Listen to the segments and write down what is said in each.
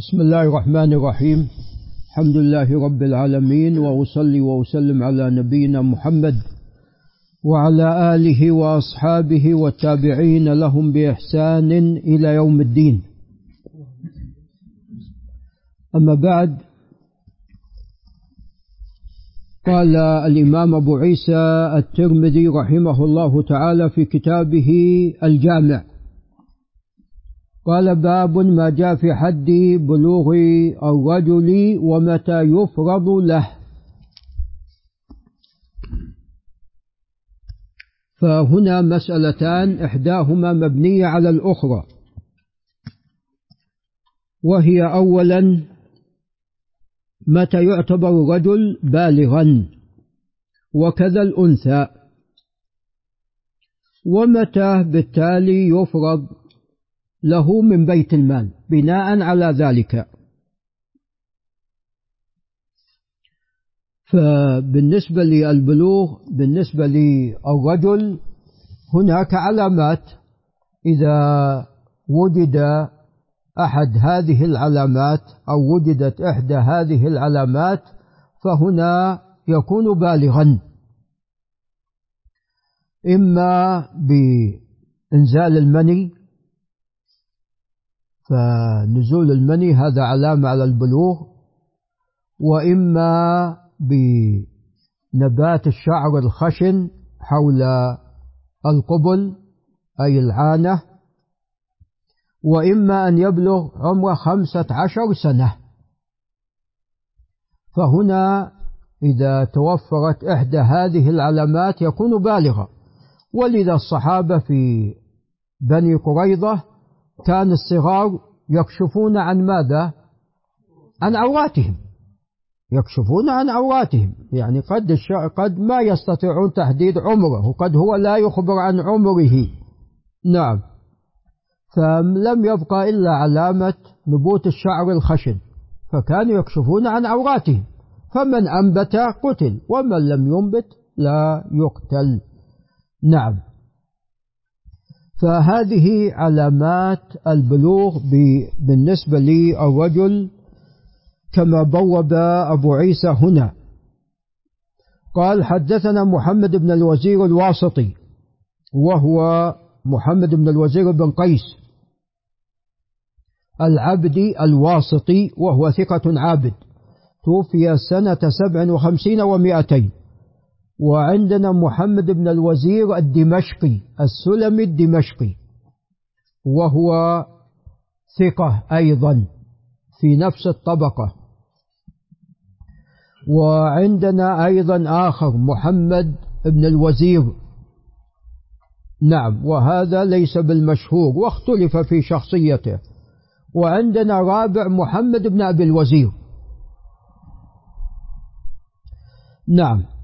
بسم الله الرحمن الرحيم. الحمد لله رب العالمين وأصلي وأسلم على نبينا محمد وعلى آله وأصحابه والتابعين لهم بإحسان إلى يوم الدين. أما بعد قال الإمام أبو عيسى الترمذي رحمه الله تعالى في كتابه الجامع. قال باب ما جاء في حد بلوغ الرجل ومتى يفرض له. فهنا مسألتان إحداهما مبنية على الأخرى. وهي أولا متى يعتبر الرجل بالغا وكذا الأنثى. ومتى بالتالي يفرض له من بيت المال بناء على ذلك. فبالنسبة للبلوغ بالنسبة للرجل هناك علامات. إذا وجد أحد هذه العلامات أو وجدت إحدى هذه العلامات فهنا يكون بالغا. إما بإنزال المني فنزول المني هذا علامة على البلوغ وإما بنبات الشعر الخشن حول القبل أي العانة وإما أن يبلغ عمره خمسة عشر سنة. فهنا إذا توفرت إحدى هذه العلامات يكون بالغا. ولذا الصحابة في بني قريظة كان الصغار يكشفون عن ماذا؟ عن عوراتهم. يكشفون عن عوراتهم. يعني قد قد ما يستطيعون تحديد عمره وقد هو لا يخبر عن عمره. نعم. فلم يبقى إلا علامة نبوت الشعر الخشن. فكانوا يكشفون عن عوراتهم. فمن أنبت قتل ومن لم ينبت لا يقتل. نعم. فهذه علامات البلوغ بالنسبة للرجل كما بوب أبو عيسى هنا. قال حدثنا محمد بن الوزير الواسطي وهو محمد بن الوزير بن قيس العبدي الواسطي وهو ثقة عابد توفي سنة سبع وخمسين ومائتين. وعندنا محمد بن الوزير الدمشقي السلمي الدمشقي وهو ثقة أيضا في نفس الطبقة. وعندنا أيضا آخر محمد بن الوزير. نعم وهذا ليس بالمشهور واختلف في شخصيته. وعندنا رابع محمد بن أبي الوزير. نعم.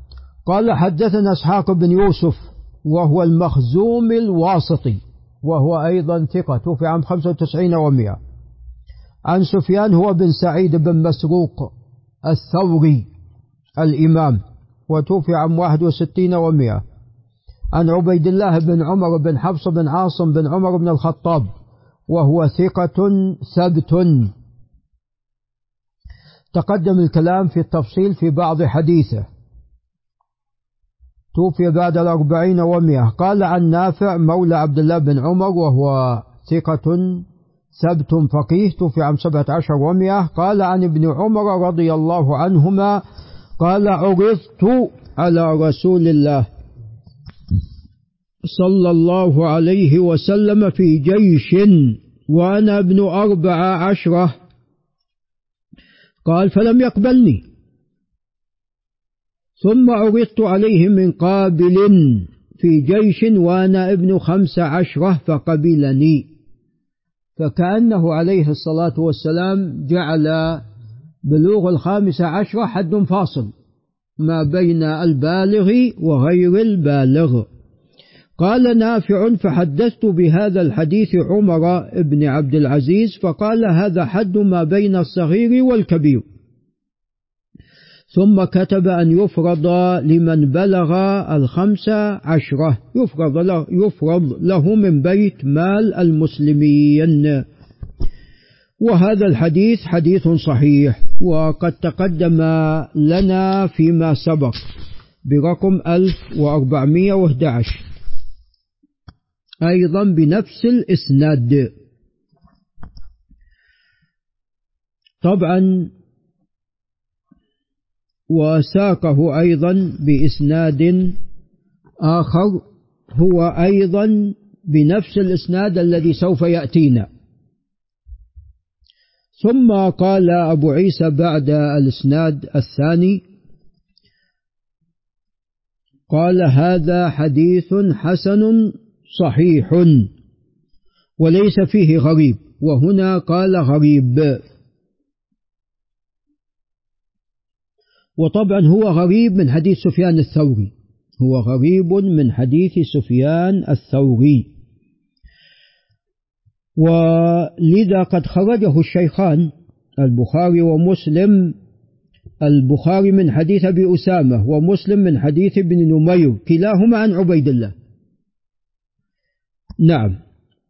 قال حدثنا إسحاق بن يوسف وهو المخزوم الواسطي وهو أيضا ثقة توفي عام 95 و100 عن سفيان هو بن سعيد بن مسروق الثوري الإمام وتوفي عام 61 و100 عن عبيد الله بن عمر بن حفص بن عاصم بن عمر بن الخطاب وهو ثقة ثبت. تقدم الكلام في التفصيل في بعض حديثه. توفي بعد الأربعين ومئة. قال عن نافع مولى عبد الله بن عمر وهو ثقة ثبت فقيه توفي عام سبعة عشر ومئة. قال عن ابن عمر رضي الله عنهما قال عرضت على رسول الله صلى الله عليه وسلم في جيش وأنا ابن أربع عشرة. قال فلم يقبلني. ثم عرضت عليه من قابل في جيش وأنا ابن خمس عشرة فقبلني. فكأنه عليه الصلاة والسلام جعل بلوغ الخامس عشرة حد فاصل ما بين البالغ وغير البالغ. قال نافع فحدثت بهذا الحديث عمر بن عبد العزيز فقال هذا حد ما بين الصغير والكبير. ثم كتب أن يفرض لمن بلغ الخمسة عشرة يفرض له, يفرض له من بيت مال المسلمين. وهذا الحديث حديث صحيح وقد تقدم لنا فيما سبق برقم 1411 أيضا بنفس الإسناد. طبعا وساقه أيضا بإسناد آخر هو أيضا بنفس الإسناد الذي سوف يأتينا. ثم قال أبو عيسى بعد الإسناد الثاني قال هذا حديث حسن صحيح وليس فيه غريب وهنا قال غريب. وطبعا هو غريب من حديث سفيان الثوري. هو غريب من حديث سفيان الثوري. ولذا قد خرجه الشيخان البخاري ومسلم. البخاري من حديث أبي أسامة ومسلم من حديث ابن نمير كلاهما عن عبيد الله. نعم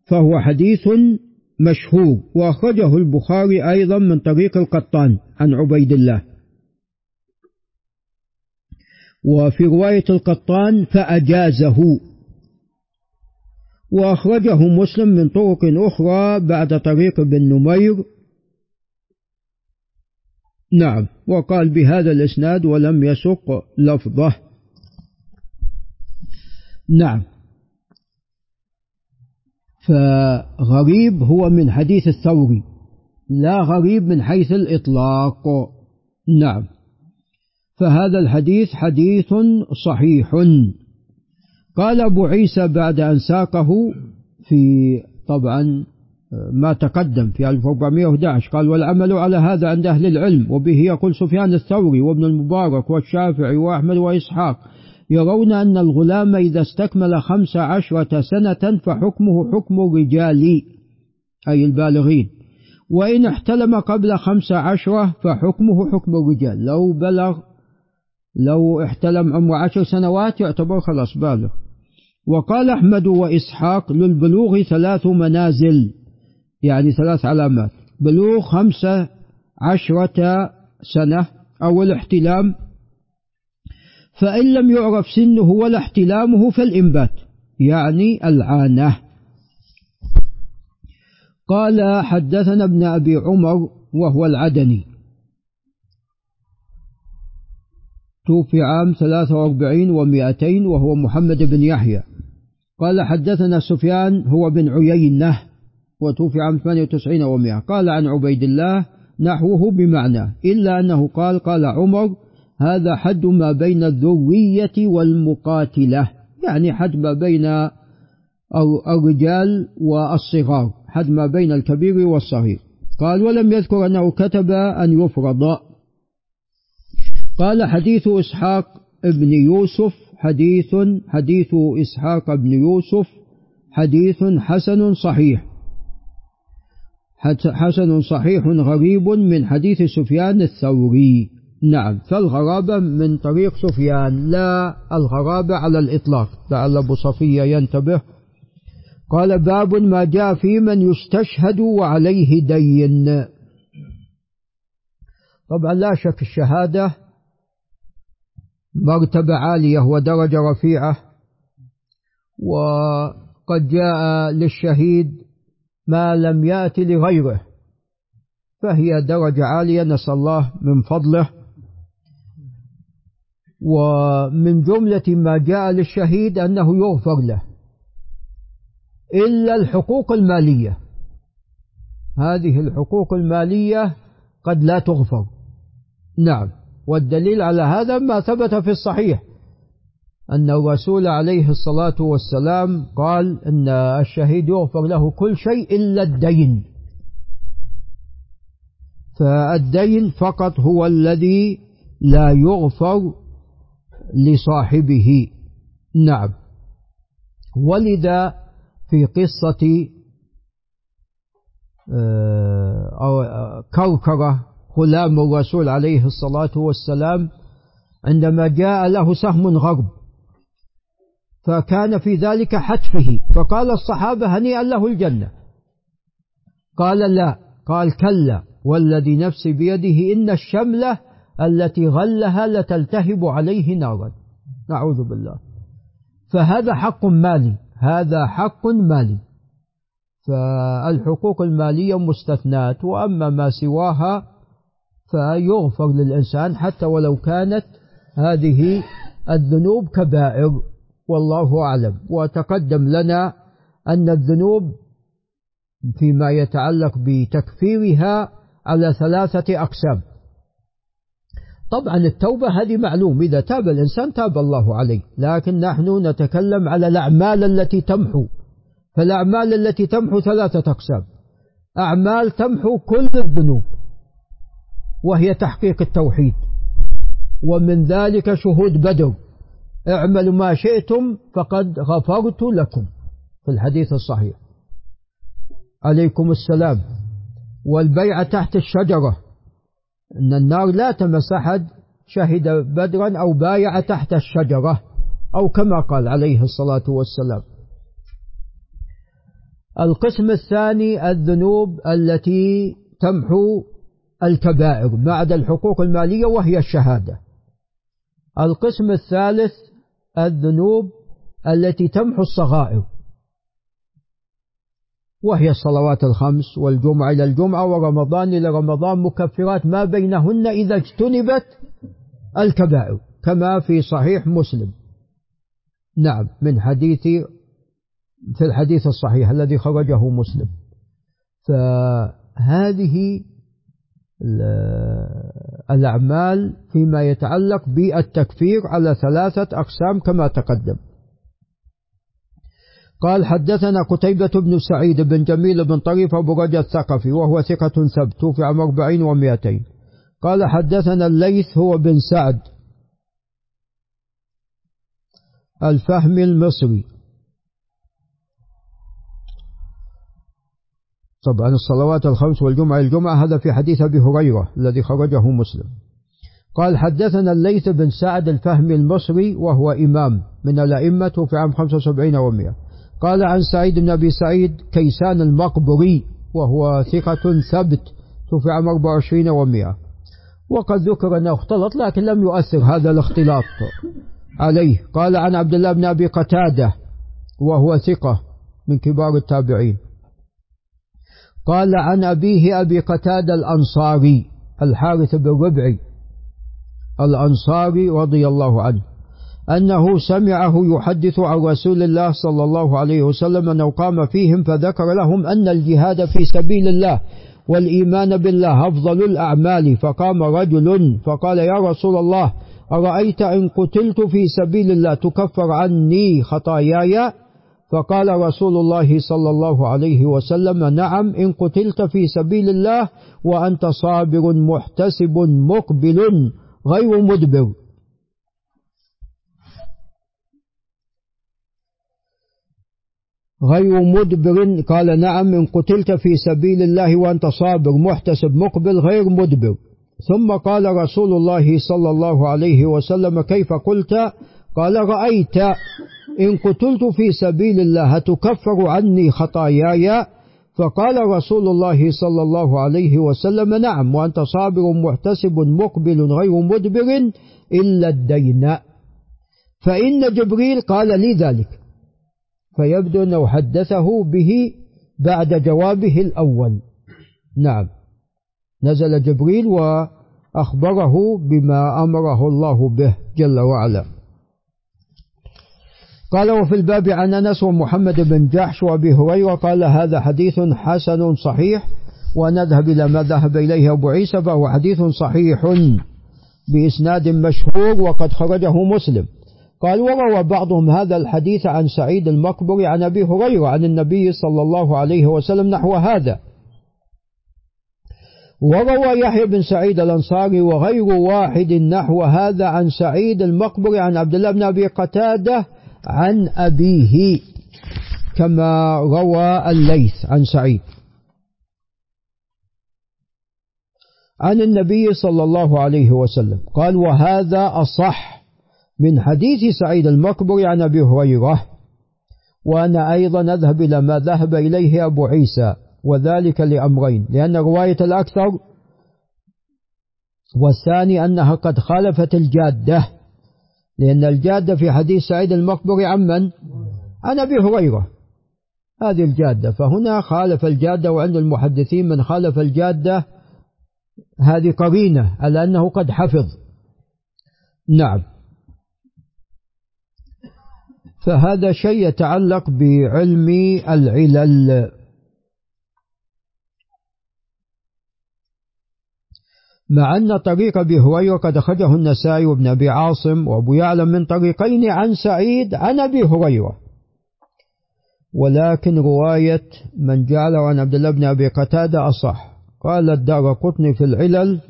فهو حديث مشهور. وأخرجه البخاري أيضا من طريق القطان عن عبيد الله. وفي رواية القطان فأجازه. وأخرجه مسلم من طرق أخرى بعد طريق ابن نمير. نعم وقال بهذا الإسناد ولم يسق لفظه. نعم. فغريب هو من حديث الثوري لا غريب من حيث الإطلاق. نعم. فهذا الحديث حديث صحيح. قال أبو عيسى بعد أن ساقه في طبعا ما تقدم في 1411 قال والعمل على هذا عند أهل العلم وبه يقول سفيان الثوري وابن المبارك والشافعي وأحمد وإسحاق يرون أن الغلام إذا استكمل خمس عشرة سنة فحكمه حكم الرجال أي البالغين وإن احتلم قبل خمس عشرة فحكمه حكم الرجال. لو بلغ لو احتلم عمر عشر سنوات يعتبر خلاص بالغ وقال أحمد وإسحاق للبلوغ ثلاث منازل يعني ثلاث علامات. بلوغ خمسة عشرة سنة أو الاحتلام فإن لم يعرف سنه ولا احتلامه فالإنبات يعني العانة. قال حدثنا ابن أبي عمر وهو العدني. توفي عام 43 و200 وهو محمد بن يحيى. قال حدثنا سفيان هو بن عيينة وتوفي عام 98 و100 قال عن عبيد الله نحوه بمعنى إلا أنه قال قال عمر هذا حد ما بين الذرية والمقاتلة يعني حد ما بين الرجال والصغار حد ما بين الكبير والصغير. قال ولم يذكر أنه كتب أن يفرض قال حديث إسحاق ابن يوسف حديث حديث إسحاق بن يوسف حديث حسن صحيح. حسن صحيح غريب من حديث سفيان الثوري. نعم فالغرابة من طريق سفيان لا الغرابة على الإطلاق. لعل أبو صفية ينتبه. قال باب ما جاء في من يستشهد وعليه دين. طبعا لا شك الشهادة مرتبة عالية ودرجة رفيعة. وقد جاء للشهيد ما لم يأتي لغيره فهي درجة عالية نسأل الله من فضله. ومن جملة ما جاء للشهيد أنه يغفر له إلا الحقوق المالية. هذه الحقوق المالية قد لا تغفر. نعم. والدليل على هذا ما ثبت في الصحيح أن الرسول عليه الصلاة والسلام قال أن الشهيد يغفر له كل شيء إلا الدين. فالدين فقط هو الذي لا يغفر لصاحبه. نعم. ولذا في قصة آه، كوكرة غلام الرسول عليه الصلاة والسلام عندما جاء له سهم غرب فكان في ذلك حتفه فقال الصحابة هنيئا له الجنة. قال لا قال كلا والذي نفسي بيده إن الشملة التي غلها لتلتهب عليه نارا. نعوذ بالله. فهذا حق مالي هذا حق مالي. فالحقوق المالية مستثنات وأما ما سواها فيغفر للإنسان حتى ولو كانت هذه الذنوب كبائر. والله أعلم. وتقدم لنا أن الذنوب فيما يتعلق بتكفيرها على ثلاثة أقسام. طبعا التوبة هذه معلوم. إذا تاب الإنسان تاب الله عليه. لكن نحن نتكلم على الأعمال التي تمحو. فالأعمال التي تمحو ثلاثة أقسام. أعمال تمحو كل الذنوب. وهي تحقيق التوحيد. ومن ذلك شهود بدر. اعملوا ما شئتم فقد غفرت لكم. في الحديث الصحيح. عليكم السلام. والبيعة تحت الشجرة. أن النار لا تمس أحد شهد بدرا أو بايع تحت الشجرة أو كما قال عليه الصلاة والسلام. القسم الثاني الذنوب التي تمحو الكبائر بعد الحقوق المالية وهي الشهادة. القسم الثالث الذنوب التي تمحو الصغائر. وهي الصلوات الخمس والجمعة إلى الجمعة ورمضان إلى رمضان مكفرات ما بينهن إذا اجتنبت الكبائر كما في صحيح مسلم. نعم من حديث في الحديث الصحيح الذي خرجه مسلم. فهذه الأعمال فيما يتعلق بالتكفير على ثلاثة أقسام كما تقدم. قال حدثنا قتيبة بن سعيد بن جميل بن طريف أبو رجا الثقفي وهو ثقة ثبت توفي عام أربعين ومائتين. قال حدثنا الليث هو بن سعد الفهم المصري. طبعا الصلوات الخمس والجمعة الجمعة هذا في حديث أبي هريرة الذي خرجه مسلم. قال حدثنا الليث بن سعد الفهمي المصري وهو إمام من الأئمة في عام 75 و100 قال عن سعيد بن أبي سعيد كيسان المقبري وهو ثقة ثبت في عام 24 و100 وقد ذكر أنه اختلط لكن لم يؤثر هذا الاختلاط عليه. قال عن عبد الله بن أبي قتادة وهو ثقة من كبار التابعين. قال عن أبيه أبي قتادة الأنصاري الحارث بن ربعي الأنصاري رضي الله عنه أنه سمعه يحدث عن رسول الله صلى الله عليه وسلم أنه قام فيهم فذكر لهم أن الجهاد في سبيل الله والإيمان بالله أفضل الأعمال. فقام رجل فقال يا رسول الله أرأيت إن قتلت في سبيل الله تكفر عني خطاياي؟ فقال رسول الله صلى الله عليه وسلم نعم إن قتلت في سبيل الله وأنت صابر محتسب مقبل غير مدبر. غير مدبر. قال نعم إن قتلت في سبيل الله وأنت صابر محتسب مقبل غير مدبر. ثم قال رسول الله صلى الله عليه وسلم كيف قلت؟ قال رأيت. إن قتلت في سبيل الله تكفر عني خطاياي؟ فقال رسول الله صلى الله عليه وسلم نعم وأنت صابر محتسب مقبل غير مدبر إلا الدين. فإن جبريل قال لي ذلك فيبدو أنه حدثه به بعد جوابه الأول. نعم. نزل جبريل وأخبره بما أمره الله به جل وعلا. قال وفي الباب عن أنس ومحمد بن جحش وأبي هريرة قال هذا حديث حسن صحيح ونذهب إلى ما ذهب إليه أبو عيسى فهو حديث صحيح بإسناد مشهور وقد خرجه مسلم. قال وروى بعضهم هذا الحديث عن سعيد المقبري عن أبي هريرة عن النبي صلى الله عليه وسلم نحو هذا وروى يحيى بن سعيد الأنصاري وغير واحد نحو هذا عن سعيد المقبري عن عبد الله بن أبي قتادة عن أبيه كما روى الليث عن سعيد. عن النبي صلى الله عليه وسلم قال وهذا أصح من حديث سعيد المقبري عن أبي هريرة وأنا أيضا أذهب إلى ما ذهب إليه أبو عيسى وذلك لأمرين لأن رواية الأكثر والثاني أنها قد خالفت الجادة لأن الجادة في حديث سعيد المقبري عن من؟ عن أبي هريرة. هذه الجادة. فهنا خالف الجادة وعند المحدثين من خالف الجادة هذه قرينة على أنه قد حفظ. نعم. فهذا شيء يتعلق بعلم العلل. مع أن طريق أبي هريرة قد أخرجه النسائي وابن أبي عاصم وأبو يعلم من طريقين عن سعيد عن أبي هريرة. ولكن رواية من جعله عن عبد الله بن أبي قتادة أصح. قال الدار قطني في العلل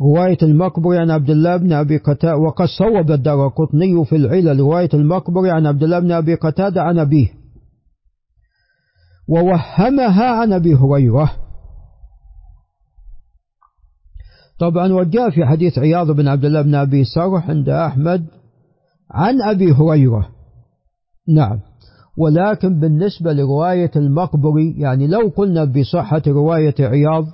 رواية المقبري عن عبد الله بن أبي قتادة وقد صوب الدار قطني في العلل. رواية المقبري عن عبد الله بن أبي قتادة عن أبيه. ووهمها عن أبي هريرة. طبعا وجاء في حديث عياض بن عبد الله بن أبي سرح عند أحمد عن أبي هريرة. نعم. ولكن بالنسبة لرواية المقبري يعني لو قلنا بصحة رواية عياض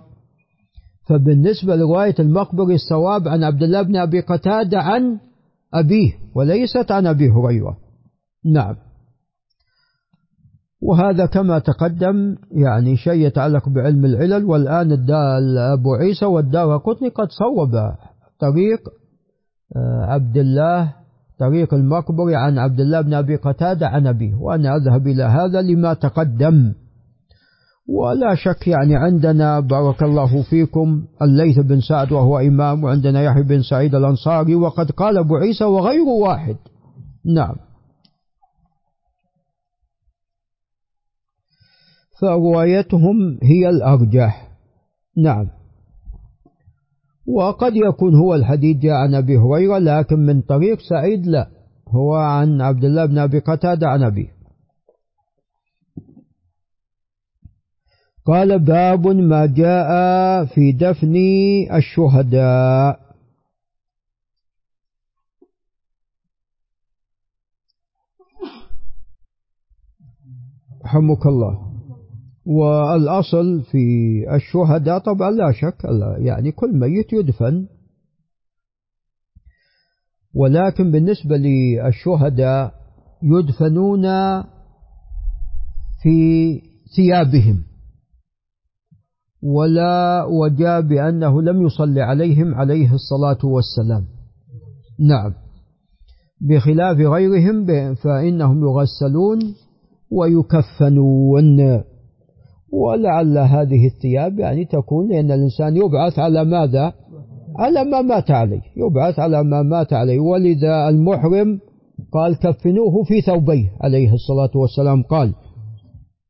فبالنسبة لرواية المقبري الصواب عن عبد الله بن أبي قتادة عن أبيه وليست عن أبي هريرة. نعم. وهذا كما تقدم يعني شيء يتعلق بعلم العلل والآن أبو عيسى والدار قطني قد صوب طريق آه، عبد الله طريق المقبري عن عبد الله بن أبي قتادة عن أبيه. وأنا أذهب إلى هذا لما تقدم. ولا شك يعني عندنا بارك الله فيكم الليث بن سعد وهو إمام وعندنا يحيى بن سعيد الأنصاري وقد قال أبو عيسى وغير واحد. نعم. فروايتهم هي الأرجح. نعم. وقد يكون هو الحديث جاء عن أبي هريرة لكن من طريق سعيد لا. هو عن عبد الله بن أبي قتادة عن أبيه. قال باب ما جاء في دفن الشهداء. رحمك الله. والأصل في الشهداء طبعا لا شك يعني كل ميت يدفن. ولكن بالنسبة للشهداء يدفنون في ثيابهم. ولا وجاء بأنه لم يصلي عليهم عليه الصلاة والسلام. نعم. بخلاف غيرهم فإنهم يغسلون ويكفنون. ولعل هذه الثياب يعني تكون لأن الإنسان يبعث على ماذا؟ على ما مات عليه يبعث على ما مات عليه. ولذا المحرم قال كفنوه في ثوبيه عليه الصلاة والسلام. قال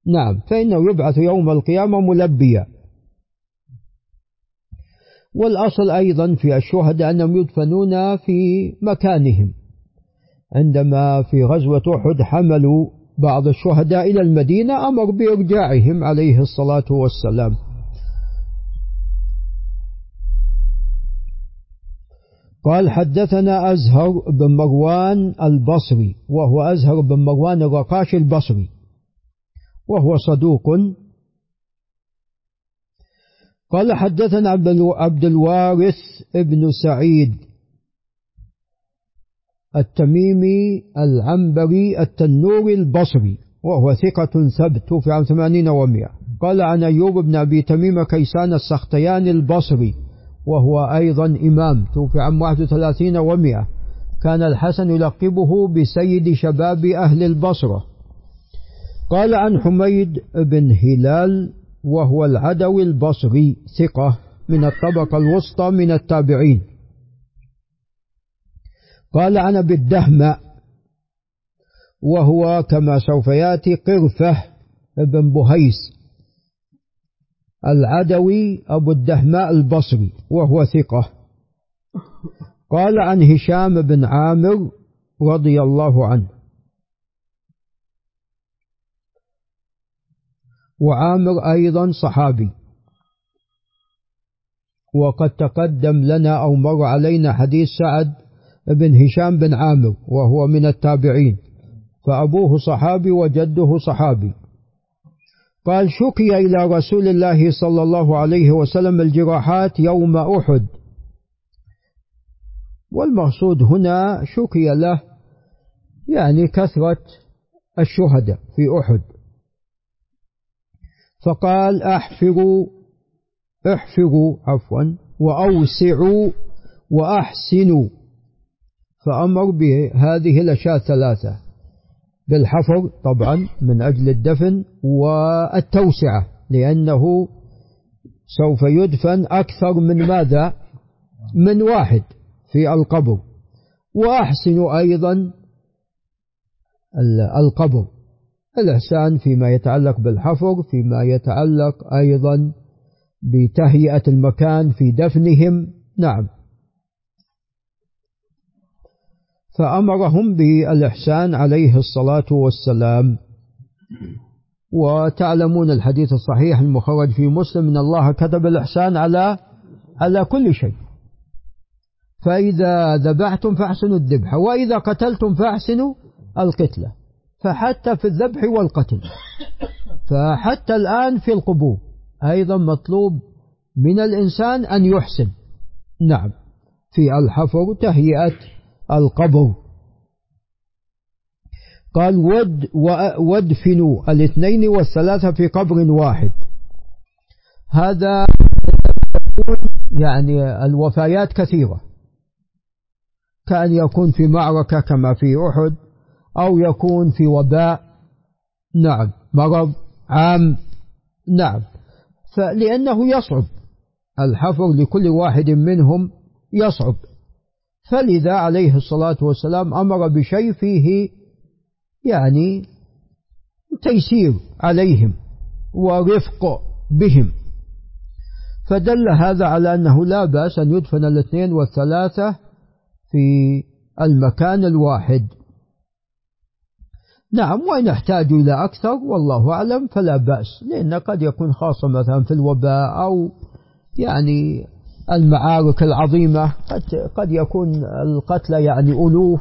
نعم فإنه يبعث يوم القيامة ملبيا. والأصل أيضا في الشهداء أنهم يدفنون في مكانهم. عندما في غزوة أحد حملوا بعض الشهداء إلى المدينة أمر بإرجاعهم عليه الصلاة والسلام. قال حدثنا أزهر بن مروان البصري وهو أزهر بن مروان الرقاش البصري وهو صدوق. قال حدثنا عبد الوارث ابن سعيد التميمي العنبري التنوري البصري وهو ثقة ثبت توفي عام ثمانين ومئة قال عن أيوب بن أبي تميم كيسان السختياني البصري وهو أيضا إمام توفي عام واحد وثلاثين ومئة كان الحسن يلقبه بسيد شباب أهل البصرة. قال عن حميد بن هلال وهو العدوي البصري ثقة من الطبقة الوسطى من التابعين. قال عن أبي الدهمة وهو كما سوف يأتي قرفة بن بهيس. العدوي أبو الدهماء البصري وهو ثقة. قال عن هشام بن عامر رضي الله عنه. وعامر أيضا صحابي. وقد تقدم لنا أو مر علينا حديث سعد بن هشام بن عامر وهو من التابعين فأبوه صحابي وجده صحابي. قال شكي إلى رسول الله صلى الله عليه وسلم الجراحات يوم أحد. والمقصود هنا شكي له يعني كثرة الشهداء في أحد. فقال أحفروا أحفروا عفوا وأوسعوا وأحسنوا. فأمر بهذه الأشياء الثلاثة. بالحفر طبعا من أجل الدفن والتوسعة لأنه سوف يدفن أكثر من ماذا؟ من واحد في القبر. وأحسنوا أيضا القبر الإحسان فيما يتعلق بالحفر فيما يتعلق أيضا بتهيئة المكان في دفنهم. نعم. فأمرهم بالإحسان عليه الصلاة والسلام. وتعلمون الحديث الصحيح المخرج في مسلم إن الله كتب الإحسان على على كل شيء. فإذا ذبحتم فأحسنوا الذبح وإذا قتلتم فأحسنوا القتلة. فحتى في الذبح والقتل. فحتى الآن في القبور. أيضا مطلوب من الإنسان أن يحسن. نعم. في الحفر تهيئة القبر قال ود وادفنوا الاثنين والثلاثة في قبر واحد. هذا يعني الوفيات كثيرة. كأن يكون في معركة كما في أحد أو يكون في وباء. نعم. مرض عام. نعم. فلأنه يصعب. الحفر لكل واحد منهم يصعب. فلذا عليه الصلاة والسلام أمر بشيء فيه يعني تيسير عليهم ورفق بهم. فدل هذا على أنه لا بأس أن يدفن الاثنين والثلاثة في المكان الواحد. نعم وإن احتاجوا إلى أكثر والله أعلم فلا بأس لأن قد يكون خاصة مثلا في الوباء أو يعني المعارك العظيمة. قد, قد يكون القتلى يعني ألوف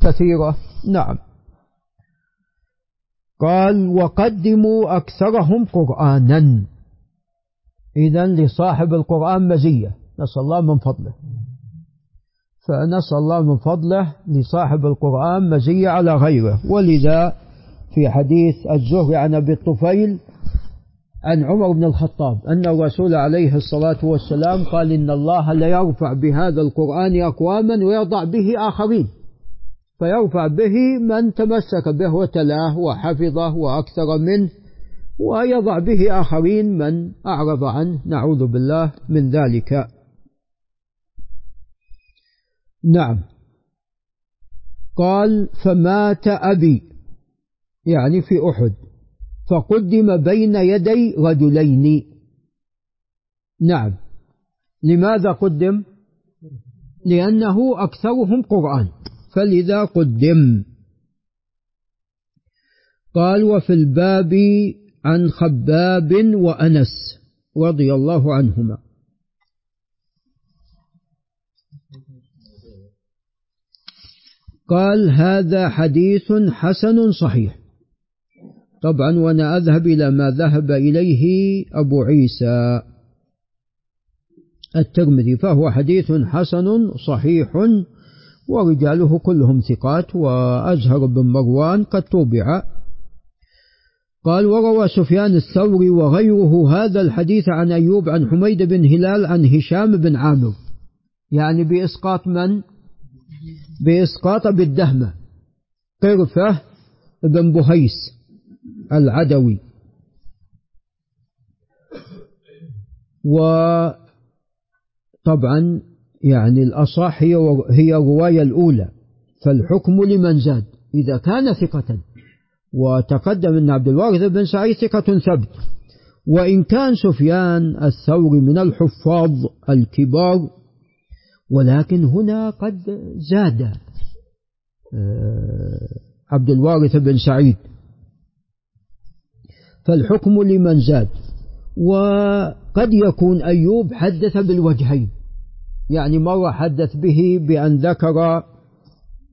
كثيرة. نعم. قال وقدموا أكثرهم قرآنا. إذا لصاحب القرآن مزية. نسأل الله من فضله. فنسأل الله من فضله لصاحب القرآن مزية على غيره. ولذا في حديث الزهري عن أبي الطفيل عن عمر بن الخطاب أن الرسول عليه الصلاة والسلام قال إن الله ليرفع بهذا القرآن أقواما ويضع به آخرين. فيرفع به من تمسك به وتلاه وحفظه وأكثر منه ويضع به آخرين من أعرض عنه. نعوذ بالله من ذلك. نعم. قال فمات أبي. يعني في أحد. فقدم بين يدي رجلين. نعم. لماذا قدم؟ لأنه أكثرهم قرآن. فلذا قدم. قال وفي الباب عن خباب وأنس رضي الله عنهما. قال هذا حديث حسن صحيح. طبعا وأنا أذهب إلى ما ذهب إليه أبو عيسى الترمذي فهو حديث حسن صحيح ورجاله كلهم ثقات وأزهر بن مروان قد توبع قال وروى سفيان الثوري وغيره هذا الحديث عن أيوب عن حميد بن هلال عن هشام بن عامر. يعني بإسقاط من؟ بإسقاط بالدهمة. قرفة بن بهيس. العدوي. وطبعا يعني الأصح هي هي الرواية الأولى. فالحكم لمن زاد؟ إذا كان ثقة. وتقدم أن عبد الوارث بن سعيد ثقة ثبت. وإن كان سفيان الثوري من الحفاظ الكبار ولكن هنا قد زاد آه، عبد الوارث بن سعيد. فالحكم لمن زاد. وقد يكون أيوب حدث بالوجهين. يعني مرة حدث به بأن ذكر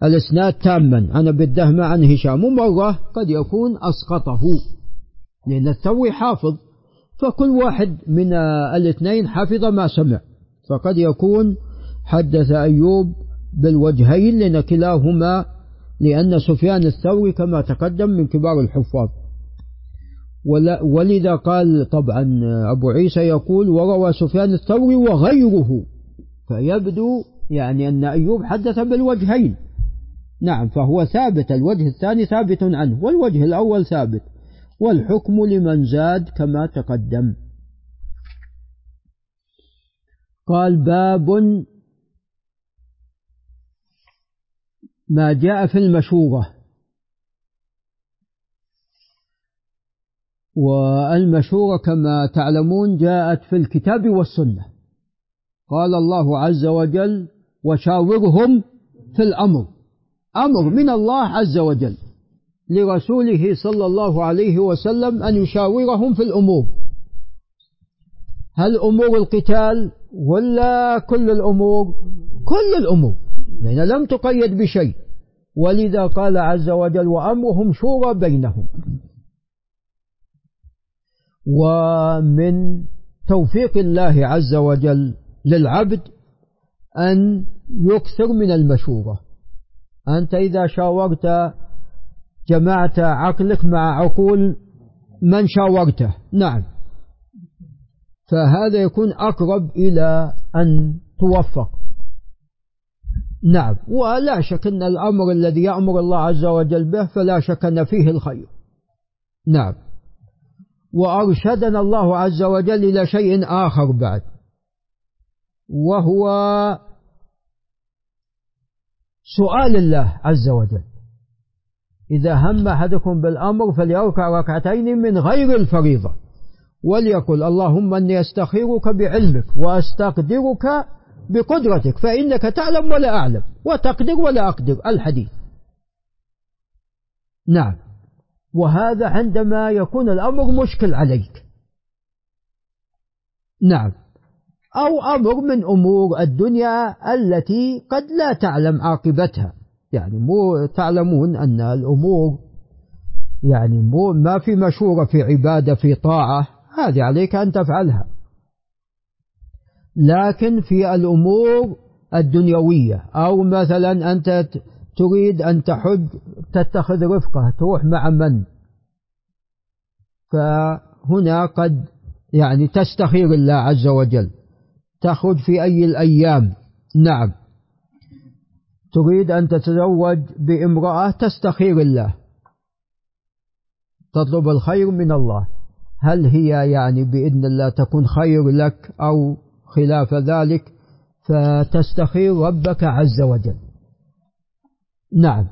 الإسناد تاما. عن أبي عن هشام. ومرة قد يكون أسقطه. لأن الثوري حافظ. فكل واحد من الاثنين حفظ ما سمع. فقد يكون حدث أيوب بالوجهين لأن كلاهما لأن سفيان الثوري كما تقدم من كبار الحفاظ. ولذا قال طبعا أبو عيسى يقول وروى سفيان الثوري وغيره. فيبدو يعني أن أيوب حدث بالوجهين. نعم فهو ثابت الوجه الثاني ثابت عنه والوجه الأول ثابت. والحكم لمن زاد كما تقدم. قال باب ما جاء في المشورة. والمشورة كما تعلمون جاءت في الكتاب والسنة. قال الله عز وجل وشاورهم في الأمر. أمر من الله عز وجل لرسوله صلى الله عليه وسلم أن يشاورهم في الأمور. هل أمور القتال ولا كل الأمور؟ كل الأمور لأن لم تقيد بشيء. ولذا قال عز وجل وأمرهم شورى بينهم. ومن توفيق الله عز وجل للعبد أن يكثر من المشورة. أنت إذا شاورت جمعت عقلك مع عقول من شاورته؟ نعم. فهذا يكون أقرب إلى أن توفق. نعم. ولا شك أن الأمر الذي يأمر الله عز وجل به فلا شك أن فيه الخير. نعم. وأرشدنا الله عز وجل إلى شيء آخر بعد وهو سؤال الله عز وجل. إذا هم أحدكم بالأمر فليركع ركعتين من غير الفريضة وليقل اللهم أني أستخيرك بعلمك وأستقدرك بقدرتك فإنك تعلم ولا أعلم وتقدر ولا أقدر. الحديث. نعم. وهذا عندما يكون الأمر مشكل عليك. نعم. أو أمر من أمور الدنيا التي قد لا تعلم عاقبتها. يعني مو تعلمون أن الأمور يعني مو ما في مشورة في عبادة في طاعة. هذه عليك أن تفعلها. لكن في الأمور الدنيوية أو مثلا أنت تريد أن تحج تتخذ رفقة تروح مع من؟ فهنا قد يعني تستخير الله عز وجل. تخرج في أي الأيام؟ نعم. تريد أن تتزوج بامرأة تستخير الله. تطلب الخير من الله. هل هي يعني بإذن الله تكون خير لك أو خلاف ذلك؟ فتستخير ربك عز وجل. نعم.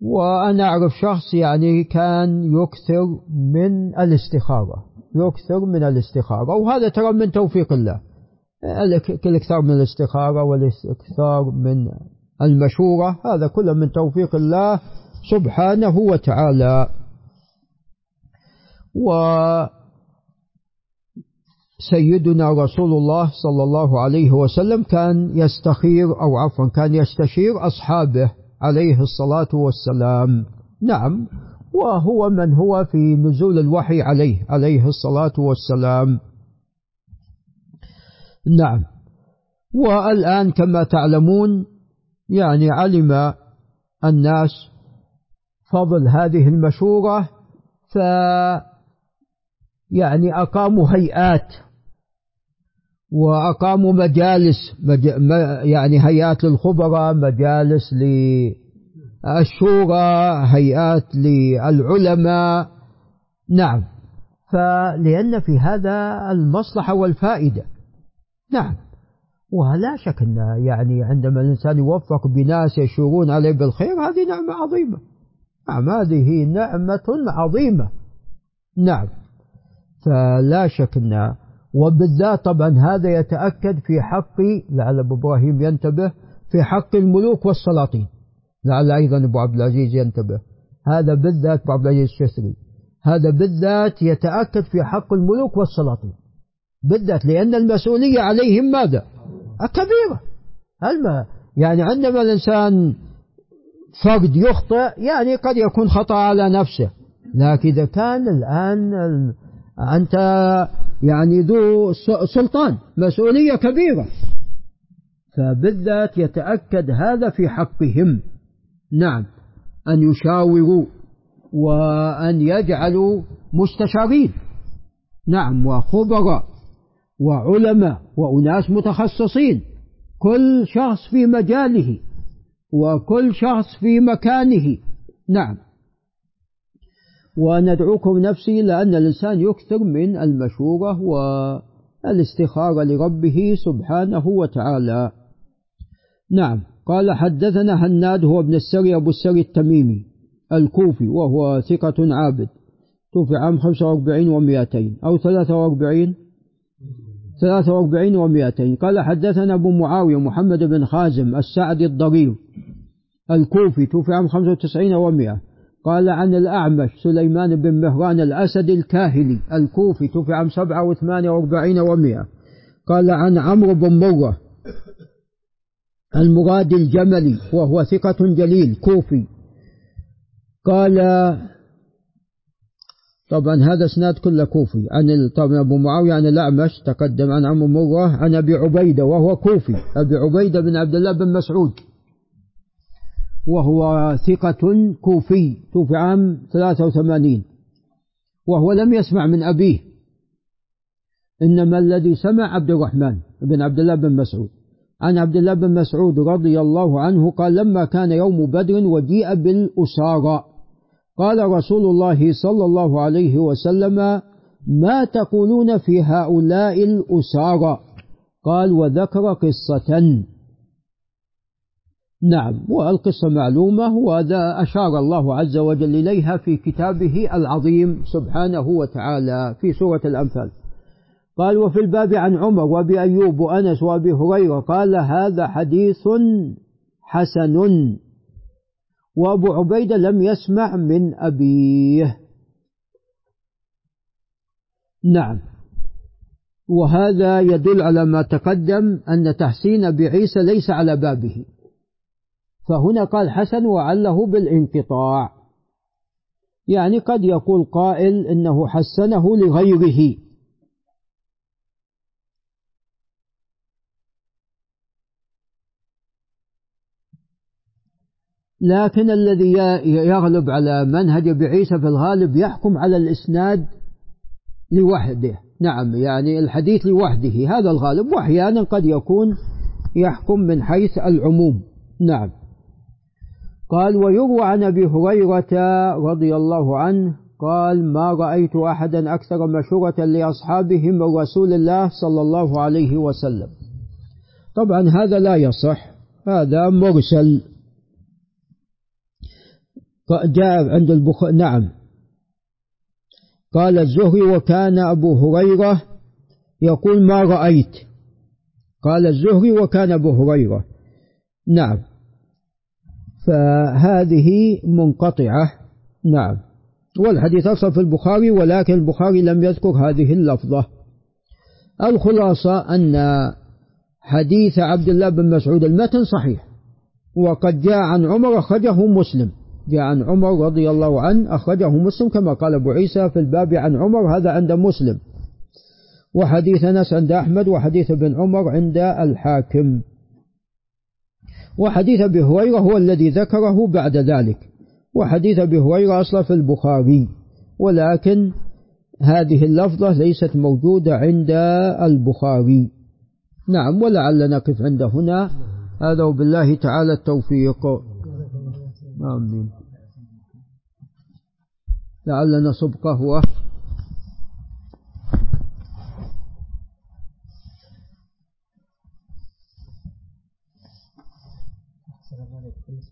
وأنا أعرف شخص يعني كان يكثر من الاستخارة يكثر من الاستخارة وهذا ترى من توفيق الله. الإكثار من الاستخارة والإكثار من المشورة هذا كله من توفيق الله سبحانه وتعالى. وسيدنا رسول الله صلى الله عليه وسلم كان يستخير أو عفوا كان يستشير أصحابه عليه الصلاة والسلام. نعم وهو من هو في نزول الوحي عليه عليه الصلاة والسلام. نعم والآن كما تعلمون يعني علم الناس فضل هذه المشورة ف يعني أقاموا هيئات وأقاموا مجالس مج... يعني هيئات للخبراء مجالس للشورى هيئات للعلماء. نعم. فلأن في هذا المصلحة والفائدة. نعم. ولا شك أن يعني عندما الإنسان يوفق بناس يشورون عليه بالخير هذه نعمة عظيمة. نعم هذه نعمة عظيمة. نعم. فلا شك أن وبالذات طبعا هذا يتأكد في حق لعل أبو إبراهيم ينتبه في حق الملوك والسلاطين. لعل أيضا أبو عبد العزيز ينتبه. هذا بالذات أبو عبد العزيز الشسري هذا بالذات يتأكد في حق الملوك والسلاطين. بالذات لأن المسؤولية عليهم ماذا؟ كبيرة هل ما يعني عندما الإنسان فرد يخطئ يعني قد يكون خطأ على نفسه. لكن إذا كان الآن أنت يعني ذو سلطان مسؤولية كبيرة. فبالذات يتأكد هذا في حقهم. نعم أن يشاوروا وأن يجعلوا مستشارين. نعم وخبراء وعلماء وأناس متخصصين. كل شخص في مجاله وكل شخص في مكانه. نعم. وندعوكم نفسي لأن الإنسان يكثر من المشورة والاستخارة لربه سبحانه وتعالى. نعم. قال حدثنا هناد هو ابن السري أبو السري التميمي الكوفي وهو ثقة عابد. توفي عام 45 و200 أو 43 43 و200 قال حدثنا أبو معاوية محمد بن خازم السعدي الضرير الكوفي توفي عام 95 و100 قال عن الأعمش سليمان بن مهران الأسد الكاهلي الكوفي توفي عام 47 و100 قال عن عمرو بن مرة المراد الجملي وهو ثقة جليل كوفي. قال طبعا هذا إسناد كله كوفي. عن طبعا أبو معاوية عن الأعمش تقدم عن عمرو مره عن أبي عبيدة وهو كوفي. أبي عبيدة بن عبد الله بن مسعود. وهو ثقة كوفي توفي عام 83 وهو لم يسمع من أبيه. إنما الذي سمع عبد الرحمن بن عبد الله بن مسعود. عن عبد الله بن مسعود رضي الله عنه قال لما كان يوم بدر وجيء بالأسارى قال رسول الله صلى الله عليه وسلم ما تقولون في هؤلاء الأسارى؟ قال وذكر قصة. نعم والقصة معلومة وهذا أشار الله عز وجل إليها في كتابه العظيم سبحانه وتعالى في سورة الأنفال. قال وفي الباب عن عمر وأبي أيوب وأنس وأبي هريرة قال هذا حديث حسن وأبو عبيدة لم يسمع من أبيه. نعم وهذا يدل على ما تقدم أن تحسين بعيسى ليس على بابه. فهنا قال حسن وعله بالانقطاع. يعني قد يقول قائل إنه حسنه لغيره. لكن الذي يغلب على منهج بعيسى في الغالب يحكم على الإسناد لوحده. نعم يعني الحديث لوحده. هذا الغالب وأحيانا قد يكون يحكم من حيث العموم. نعم. قال ويروى عن أبي هريرة رضي الله عنه قال ما رأيت أحدا أكثر مشورة لاصحابه من رسول الله صلى الله عليه وسلم. طبعا هذا لا يصح هذا مرسل. جاء عند البخاري نعم. قال الزهري وكان أبو هريرة يقول ما رأيت. قال الزهري وكان أبو هريرة. نعم. فهذه منقطعة. نعم. والحديث أصل في البخاري ولكن البخاري لم يذكر هذه اللفظة. الخلاصة أن حديث عبد الله بن مسعود المتن صحيح. وقد جاء عن عمر أخرجه مسلم. جاء عن عمر رضي الله عنه أخرجه مسلم كما قال أبو عيسى في الباب عن عمر هذا عند مسلم. وحديث أنس عند أحمد وحديث ابن عمر عند الحاكم. وحديث أبي هريرة هو الذي ذكره بعد ذلك. وحديث أبي هريرة أصلا في البخاري. ولكن هذه اللفظة ليست موجودة عند البخاري. نعم ولعل نقف عند هنا. هذا وبالله تعالى التوفيق. آمين. لعل نصب قهوة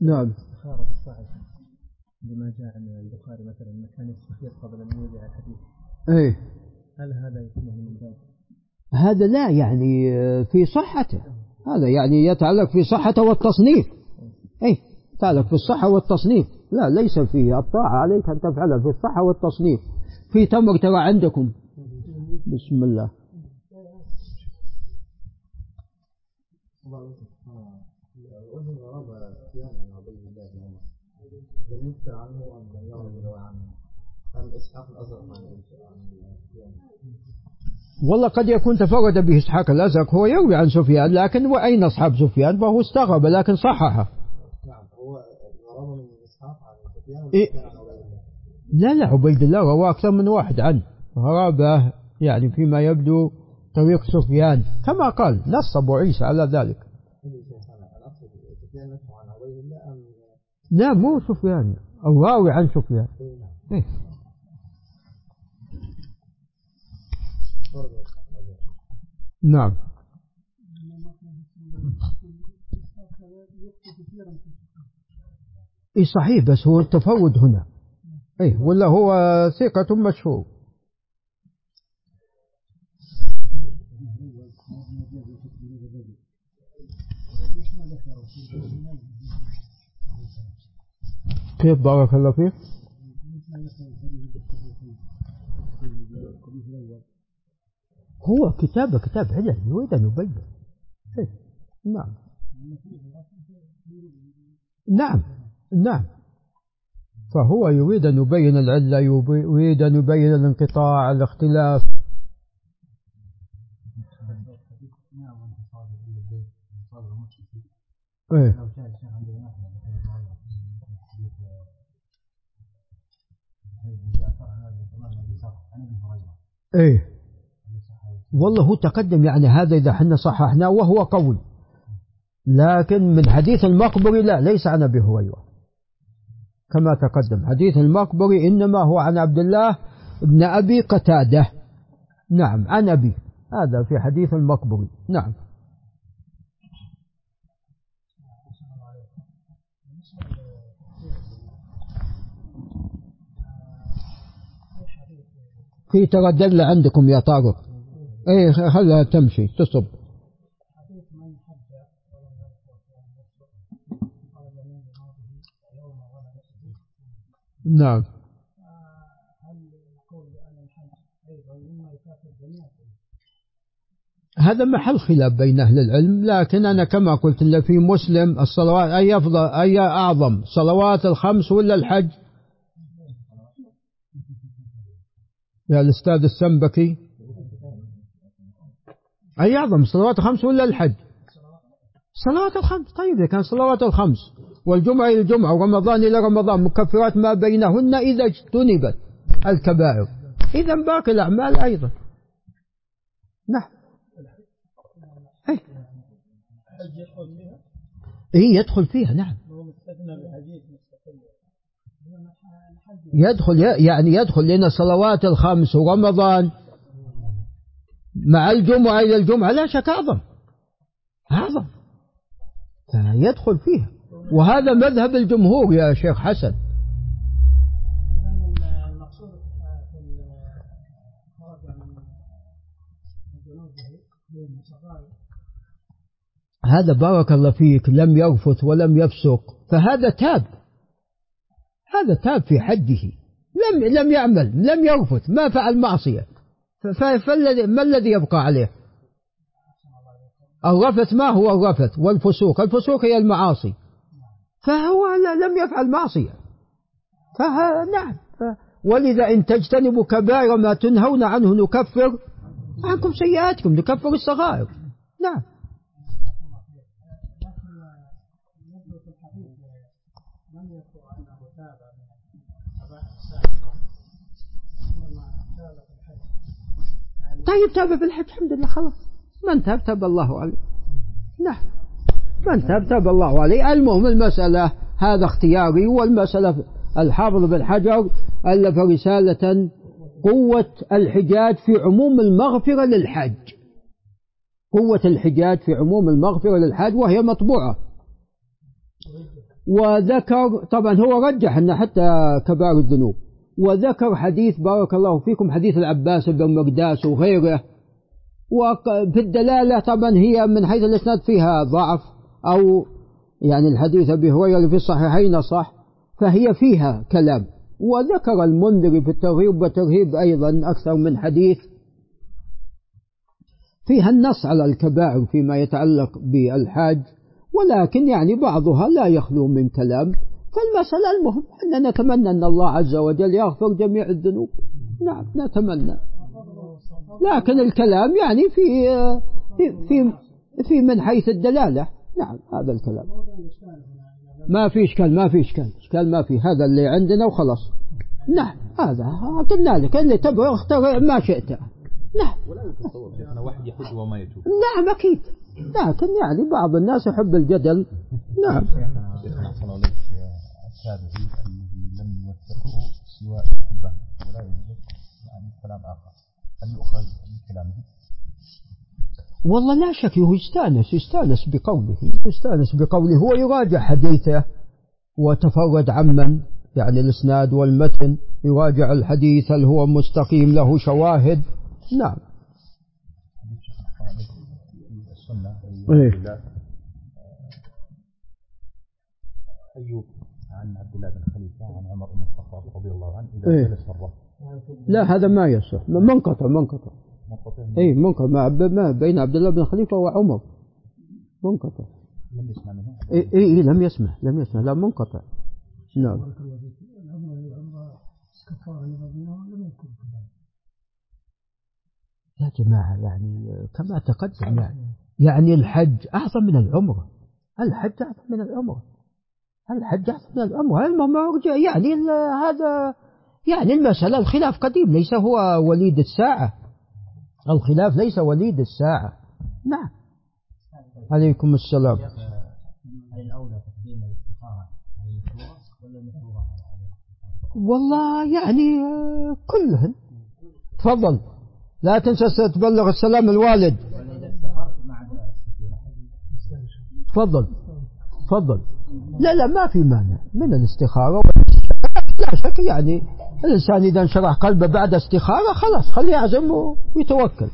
نعم. بخارة الصاعقة لما جاء عن البخاري مثلا إنه كان يستخير قبل أن يوضع الحديث. إيه. هل هذا يكون من باب؟ هذا لا يعني في صحته. هذا يعني يتعلق في صحته والتصنيف. اي يتعلق في الصحة والتصنيف. لا ليس فيه. الطاعة عليك أن تفعلها في الصحة والتصنيف. في تمر ترى عندكم. بسم الله. عنه أن يروي عنه هل إسحاق الأزرق عن والله قد يكون تفرد به إسحاق الأزرق هو يروي عن سفيان لكن وأين أصحاب سفيان؟ فهو استغرب لكن صححه. نعم هو غرابة من إسحاق عن سفيان إيه؟ لا لا عبيد الله روى أكثر من واحد عنه. غرابة يعني فيما يبدو طريق سفيان. كما قال نص أبو عيسى على ذلك. لا مو سفيان. الراوي عن سفيان. إيه؟ نعم. اي صحيح بس هو التفرد هنا. اي ولا هو ثقة مشهور؟ كيف بارك الله فيك. هو كتابة كتاب علم يريد أن يبين إيه، نعم. نعم نعم. فهو يريد أن يبين العلة يريد أن يبين الانقطاع الاختلاف. إيه. إيه. والله هو تقدم يعني هذا إذا حنا صححناه وهو قوي لكن من حديث المقبري لا ليس عن أبي هريرة. كما تقدم. حديث المقبري إنما هو عن عبد الله بن أبي قتادة. نعم عن أبي. هذا في حديث المقبري. نعم. في تردد عندكم يا طارق إيه خلها تمشي تصب. نعم. هذا محل خلاف بين أهل العلم لكن أنا كما قلت إن في مسلم الصلوات أي أفضل أي أعظم صلوات الخمس ولا الحج؟ يا الأستاذ السنبكي. أي أعظم صلوات الخمس ولا الحج؟ صلوات الخمس. طيب إذا كان صلوات الخمس والجمعة إلى الجمعة ورمضان إلى رمضان مكفرات ما بينهن إذا اجتنبت الكبائر. إذا باقي الأعمال أيضا. نعم. أي. إيه يدخل فيها نعم. يدخل يعني يدخل لنا صلوات الخمس ورمضان. مع الجمعة إلى الجمعة لا شك أعظم. أعظم. يدخل فيها. وهذا مذهب الجمهور يا شيخ حسن. هذا بارك الله فيك لم يرفث ولم يفسق فهذا تاب. هذا تاب في حجه لم لم يعمل لم يرفث ما فعل معصية. فالذي ما الذي يبقى عليه؟ الرفث ما هو الرفث والفسوق؟ الفسوق هي المعاصي. فهو لم يفعل معصية. فنعم ولذا إن تجتنبوا كبائر ما تنهون عنه نكفر عنكم سيئاتكم نكفر الصغائر. نعم. طيب تاب في الحج الحمد لله خلاص. من تاب تاب الله عليه. نعم. من تاب تاب الله عليه. المهم المسألة هذا اختياري والمسألة الحافظ بن حجر ألف رسالة قوة الحجاج في عموم المغفرة للحج. قوة الحجاج في عموم المغفرة للحج وهي مطبوعة. وذكر طبعا هو رجح أن حتى كبار الذنوب. وذكر حديث بارك الله فيكم حديث العباس بن مقداس وغيره. وفي الدلالة طبعا هي من حيث الإسناد فيها ضعف أو يعني الحديث أبي هريرة في الصحيحين صح فهي فيها كلام. وذكر المنذر في الترغيب والترهيب أيضا أكثر من حديث. فيها النص على الكبائر فيما يتعلق بالحاج ولكن يعني بعضها لا يخلو من كلام. فالمسألة المهم أن نتمنى أن الله عز وجل يغفر جميع الذنوب. نعم نتمنى. لكن الكلام يعني في في في, في من حيث الدلالة. نعم هذا الكلام. ما في إشكال ما في إشكال. إشكال ما في. هذا اللي عندنا وخلاص. نعم هذا. قلنا لك اللي تبغى اختار ما شئت. نعم. أنا واحد يحج وما يتوب نعم أكيد. لكن يعني بعض الناس يحب الجدل. نعم. التابعي الذي لم يوثقه سوى الحبان ولا يوجد يعني كلام آخر. هل يؤخذ بكلامه؟ والله لا شك هو يستأنس يستأنس بقوله يستأنس بقوله. هو يراجع حديثه وتفرد عمن يعني الإسناد والمتن. يراجع الحديث هل هو مستقيم له شواهد؟ نعم. السنة. أيوب. عن عبد الله بن خليفة عن عمر بن الخطاب رضي الله عنه إذا إيه. جلس الرب لا هذا ما يصح. منقطع منقطع اي منقطع ما ما بين عبد الله بن خليفه وعمر منقطع لم يسمع منه. اي اي إيه لم يسمع لم يسمع. لا منقطع نعم. يا جماعة يعني كما تقدم يعني يعني الحج أعظم من العمرة. الحج أعظم من العمرة. الحج أعظم من العمرة المهم يعني هذا يعني المسألة الخلاف قديم ليس هو وليد الساعة. الخلاف ليس وليد الساعة. نعم. عليكم السلام. هل الأولى تقديم الاستخارة والله يعني آه، كلهن. تفضل. لا تنسى تبلغ السلام الوالد. تفضل. تفضل. لا لا ما في مانع من الاستخارة لا شك يعني الإنسان إذا انشرح قلبه بعد استخارة خلاص خليه يعزم ويتوكل.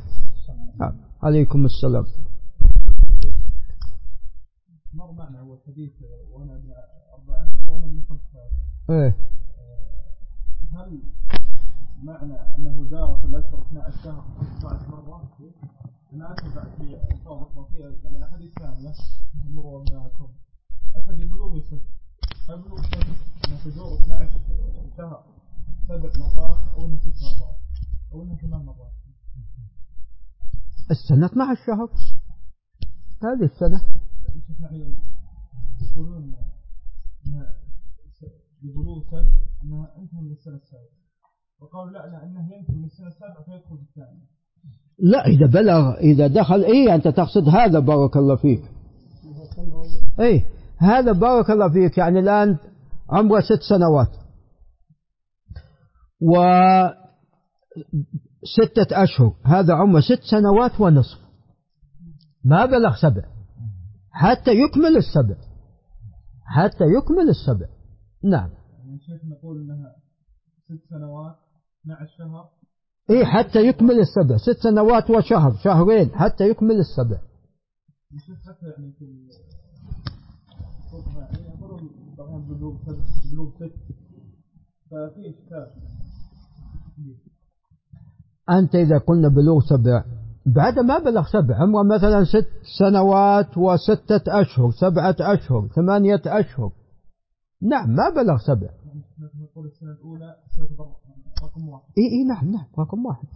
نعم. عليكم السلام. مر معنا هو الحديث وأنا ابن 14 وأنا ابن 15 إيه. هل معنى أنه دار في الاشهر 12 شهر 15 مرة؟ أنا أتبع في الفاظ يعني احاديث ثانية مروا ابنائكم اتى ببلوغ هل بلوغ تدور 12 شهر سبع مرات انها ست مرات انها ثمان مرات السنة 12 شهر. هذه السنة. يقولون إنها ببلوغ من السنة السابعة. وقالوا لا انه ينتهي من السنة السابعة فيدخل في الثانية. لا إذا بلغ إذا دخل إيه أنت تقصد هذا بارك الله فيك. إيه. هذا بارك الله فيك يعني الآن عمره ست سنوات. و ستة أشهر هذا عمره ست سنوات ونصف. ما بلغ سبع. حتى يكمل السبع. حتى يكمل السبع. نعم. يعني شيخ نقول إنها ست سنوات 12 شهر إيه حتى يكمل السبع. ست سنوات وشهر شهرين حتى يكمل السبع. حتى يعني في ال- الفقهاء يعني يقولون بلوغ بلوغ ست ففي إشكال. أنت إذا قلنا بلوغ سبع بعد ما بلغ سبع عمره مثلا ست سنوات وستة أشهر سبعة أشهر ثمانية أشهر. نعم ما بلغ سبع. نقول السنة الأولى تعتبر رقم واحد. إي إي نعم نعم رقم واحد.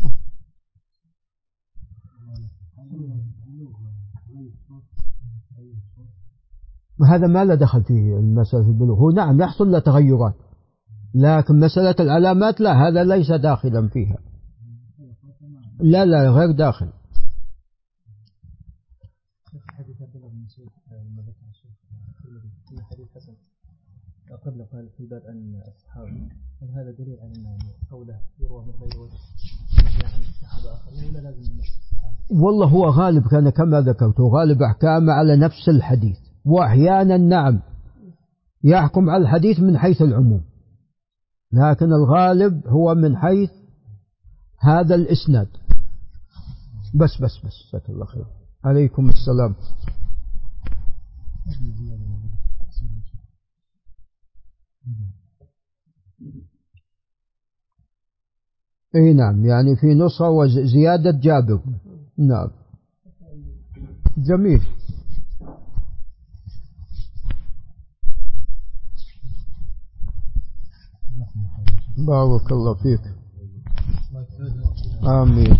وهذا ما له دخل في مسألة البلوغ. هو نعم يحصل له تغيرات لكن مسألة العلامات لا هذا ليس داخلا فيها. لا لا غير داخل. قبل قال في عن الصحابة هل هذا دليل على أن قوله يروى من غير وجه يعني الصحابة آخرين ولا لازم من الصحابة؟ والله هو غالب كان كما ذكرت غالب أحكامه على نفس الحديث. وأحيانا نعم يحكم على الحديث من حيث العموم. لكن الغالب هو من حيث هذا الإسناد. بس بس بس جزاك الله خير. عليكم السلام. إي نعم يعني في نصرة وزيادة جابر. نعم. جميل. بارك الله فيك. آمين.